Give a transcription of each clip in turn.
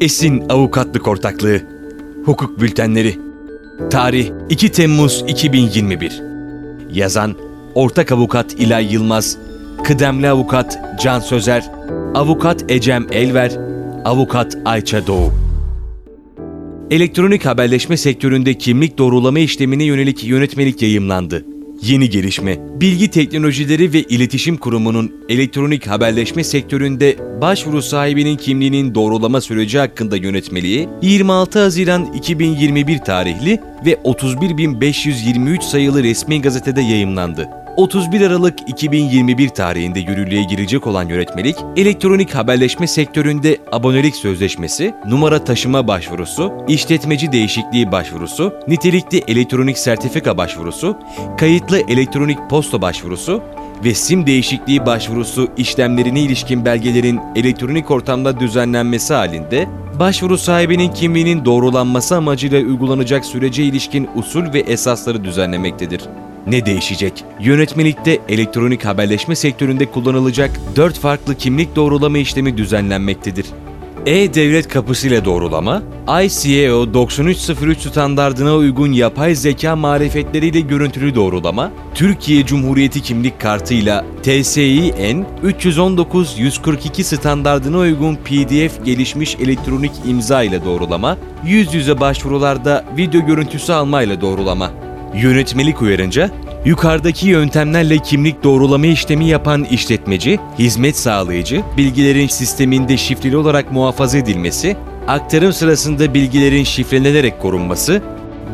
Esin Avukatlık Ortaklığı Hukuk Bültenleri Tarih 2 Temmuz 2021 Yazan Ortak Avukat İlay Yılmaz Kıdemli Avukat Can Sözer Avukat Ecem Elver Avukat Ayça Doğu Elektronik haberleşme sektöründe kimlik doğrulama işlemine yönelik yönetmelik yayımlandı. Yeni gelişme, Bilgi Teknolojileri ve İletişim Kurumu'nun elektronik haberleşme sektöründe başvuru sahibinin kimliğinin doğrulama süreci hakkında yönetmeliği 26 Haziran 2021 tarihli ve 31.523 sayılı resmi gazetede yayımlandı. 31 Aralık 2021 tarihinde yürürlüğe girecek olan yönetmelik, elektronik haberleşme sektöründe abonelik sözleşmesi, numara taşıma başvurusu, işletmeci değişikliği başvurusu, nitelikli elektronik sertifika başvurusu, kayıtlı elektronik posta başvurusu ve sim değişikliği başvurusu işlemlerine ilişkin belgelerin elektronik ortamda düzenlenmesi halinde, başvuru sahibinin kimliğinin doğrulanması amacıyla uygulanacak sürece ilişkin usul ve esasları düzenlemektedir. Ne değişecek? Yönetmelikte elektronik haberleşme sektöründe kullanılacak 4 farklı kimlik doğrulama işlemi düzenlenmektedir. E-Devlet kapısıyla doğrulama, ICAO 9303 standardına uygun yapay zeka marifetleriyle görüntülü doğrulama, Türkiye Cumhuriyeti kimlik kartıyla TSİN 319-142 standardına uygun PDF gelişmiş elektronik imza ile doğrulama, yüz yüze başvurularda video görüntüsü alma ile doğrulama. Yönetmelik uyarınca, yukarıdaki yöntemlerle kimlik doğrulama işlemi yapan işletmeci, hizmet sağlayıcı, bilgilerin sisteminde şifreli olarak muhafaza edilmesi, aktarım sırasında bilgilerin şifrelenerek korunması,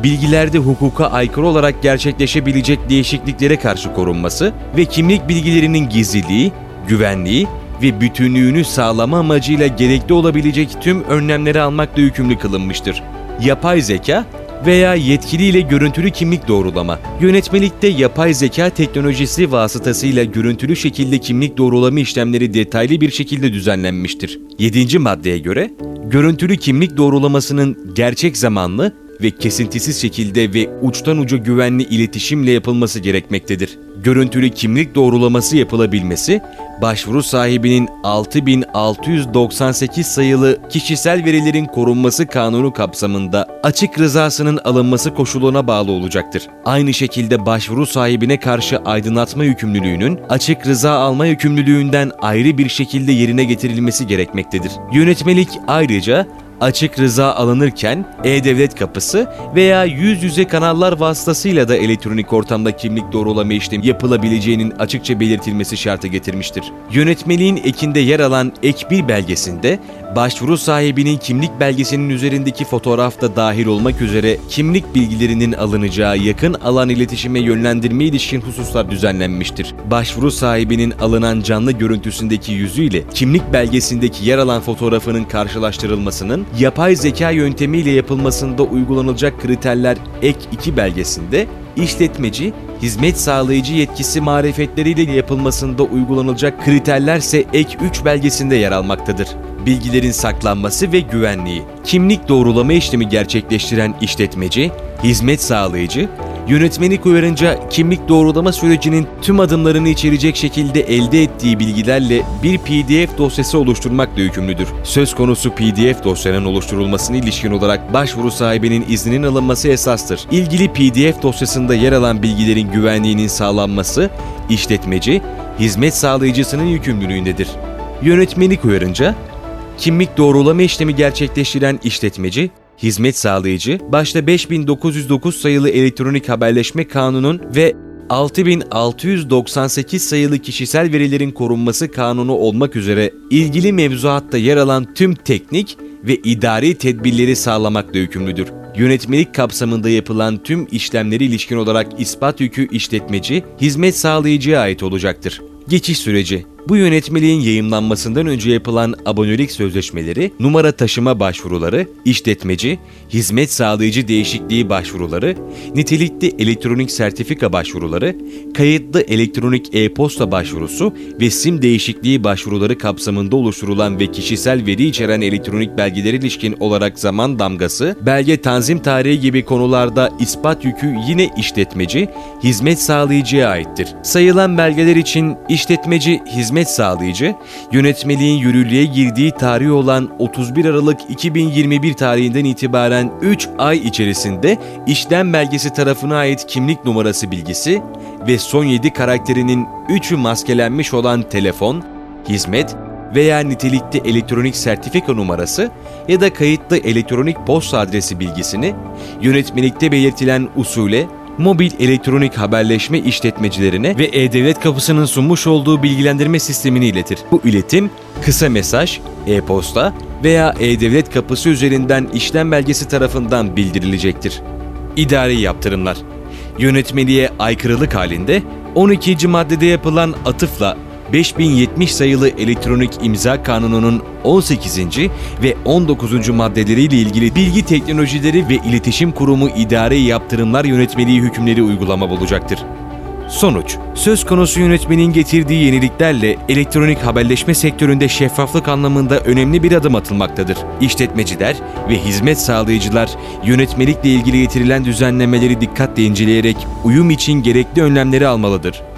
bilgilerde hukuka aykırı olarak gerçekleşebilecek değişikliklere karşı korunması ve kimlik bilgilerinin gizliliği, güvenliği ve bütünlüğünü sağlama amacıyla gerekli olabilecek tüm önlemleri almakla yükümlü kılınmıştır. Yapay zeka veya yetkiliyle görüntülü kimlik doğrulama. Yönetmelikte yapay zeka teknolojisi vasıtasıyla görüntülü şekilde kimlik doğrulama işlemleri detaylı bir şekilde düzenlenmiştir. 7. maddeye göre görüntülü kimlik doğrulamasının gerçek zamanlı ve kesintisiz şekilde ve uçtan uca güvenli iletişimle yapılması gerekmektedir. Görüntülü kimlik doğrulaması yapılabilmesi, başvuru sahibinin 6698 sayılı kişisel verilerin korunması kanunu kapsamında açık rızasının alınması koşuluna bağlı olacaktır. Aynı şekilde başvuru sahibine karşı aydınlatma yükümlülüğünün açık rıza alma yükümlülüğünden ayrı bir şekilde yerine getirilmesi gerekmektedir. Yönetmelik ayrıca açık rıza alınırken e-devlet kapısı veya yüz yüze kanallar vasıtasıyla da elektronik ortamda kimlik doğrulama işlemi yapılabileceğinin açıkça belirtilmesi şartı getirmiştir. Yönetmeliğin ekinde yer alan ek bir belgesinde başvuru sahibinin kimlik belgesinin üzerindeki fotoğraf da dahil olmak üzere kimlik bilgilerinin alınacağı yakın alan iletişime yönlendirme ilişkin hususlar düzenlenmiştir. Başvuru sahibinin alınan canlı görüntüsündeki yüzüyle kimlik belgesindeki yer alan fotoğrafının karşılaştırılmasının yapay zeka yöntemiyle yapılmasında uygulanılacak kriterler ek 2 belgesinde işletmeci, hizmet sağlayıcı yetkisi marifetleriyle yapılmasında uygulanılacak kriterlerse ek 3 belgesinde yer almaktadır. Bilgilerin saklanması ve güvenliği, kimlik doğrulama işlemi gerçekleştiren işletmeci, hizmet sağlayıcı, Yönetmelik uyarınca kimlik doğrulama sürecinin tüm adımlarını içerecek şekilde elde ettiği bilgilerle bir PDF dosyası oluşturmakla yükümlüdür. Söz konusu PDF dosyanın oluşturulmasına ilişkin olarak başvuru sahibinin izninin alınması esastır. İlgili PDF dosyasında yer alan bilgilerin güvenliğinin sağlanması, işletmeci, hizmet sağlayıcısının yükümlülüğündedir. Yönetmelik uyarınca, kimlik doğrulama işlemi gerçekleştiren işletmeci, hizmet sağlayıcı, başta 5909 sayılı elektronik haberleşme kanunun ve 6698 sayılı kişisel verilerin korunması kanunu olmak üzere ilgili mevzuatta yer alan tüm teknik ve idari tedbirleri sağlamakla yükümlüdür. Yönetmelik kapsamında yapılan tüm işlemleri ilişkin olarak ispat yükü işletmeci, hizmet sağlayıcıya ait olacaktır. Geçiş süreci bu yönetmeliğin yayımlanmasından önce yapılan abonelik sözleşmeleri, numara taşıma başvuruları, işletmeci, hizmet sağlayıcı değişikliği başvuruları, nitelikli elektronik sertifika başvuruları, kayıtlı elektronik e-posta başvurusu ve sim değişikliği başvuruları kapsamında oluşturulan ve kişisel veri içeren elektronik belgelere ilişkin olarak zaman damgası, belge tanzim tarihi gibi konularda ispat yükü yine işletmeci, hizmet sağlayıcıya aittir. Sayılan belgeler için işletmeci, hizmet hizmet sağlayıcı, yönetmeliğin yürürlüğe girdiği tarih olan 31 Aralık 2021 tarihinden itibaren 3 ay içerisinde işlem belgesi tarafına ait kimlik numarası bilgisi ve son 7 karakterinin 3'ü maskelenmiş olan telefon, hizmet veya nitelikte elektronik sertifika numarası ya da kayıtlı elektronik posta adresi bilgisini yönetmelikte belirtilen usule mobil elektronik haberleşme işletmecilerine ve E-Devlet Kapısı'nın sunmuş olduğu bilgilendirme sistemini iletir. Bu iletim kısa mesaj, e-posta veya E-Devlet Kapısı üzerinden işlem belgesi tarafından bildirilecektir. İdari yaptırımlar Yönetmeliğe aykırılık halinde 12. maddede yapılan atıfla 5070 sayılı elektronik imza kanununun 18. ve 19. maddeleriyle ilgili Bilgi Teknolojileri ve İletişim Kurumu İdari Yaptırımlar Yönetmeliği hükümleri uygulama bulacaktır. Sonuç, söz konusu yönetmenin getirdiği yeniliklerle elektronik haberleşme sektöründe şeffaflık anlamında önemli bir adım atılmaktadır. İşletmeciler ve hizmet sağlayıcılar yönetmelikle ilgili getirilen düzenlemeleri dikkatle inceleyerek uyum için gerekli önlemleri almalıdır.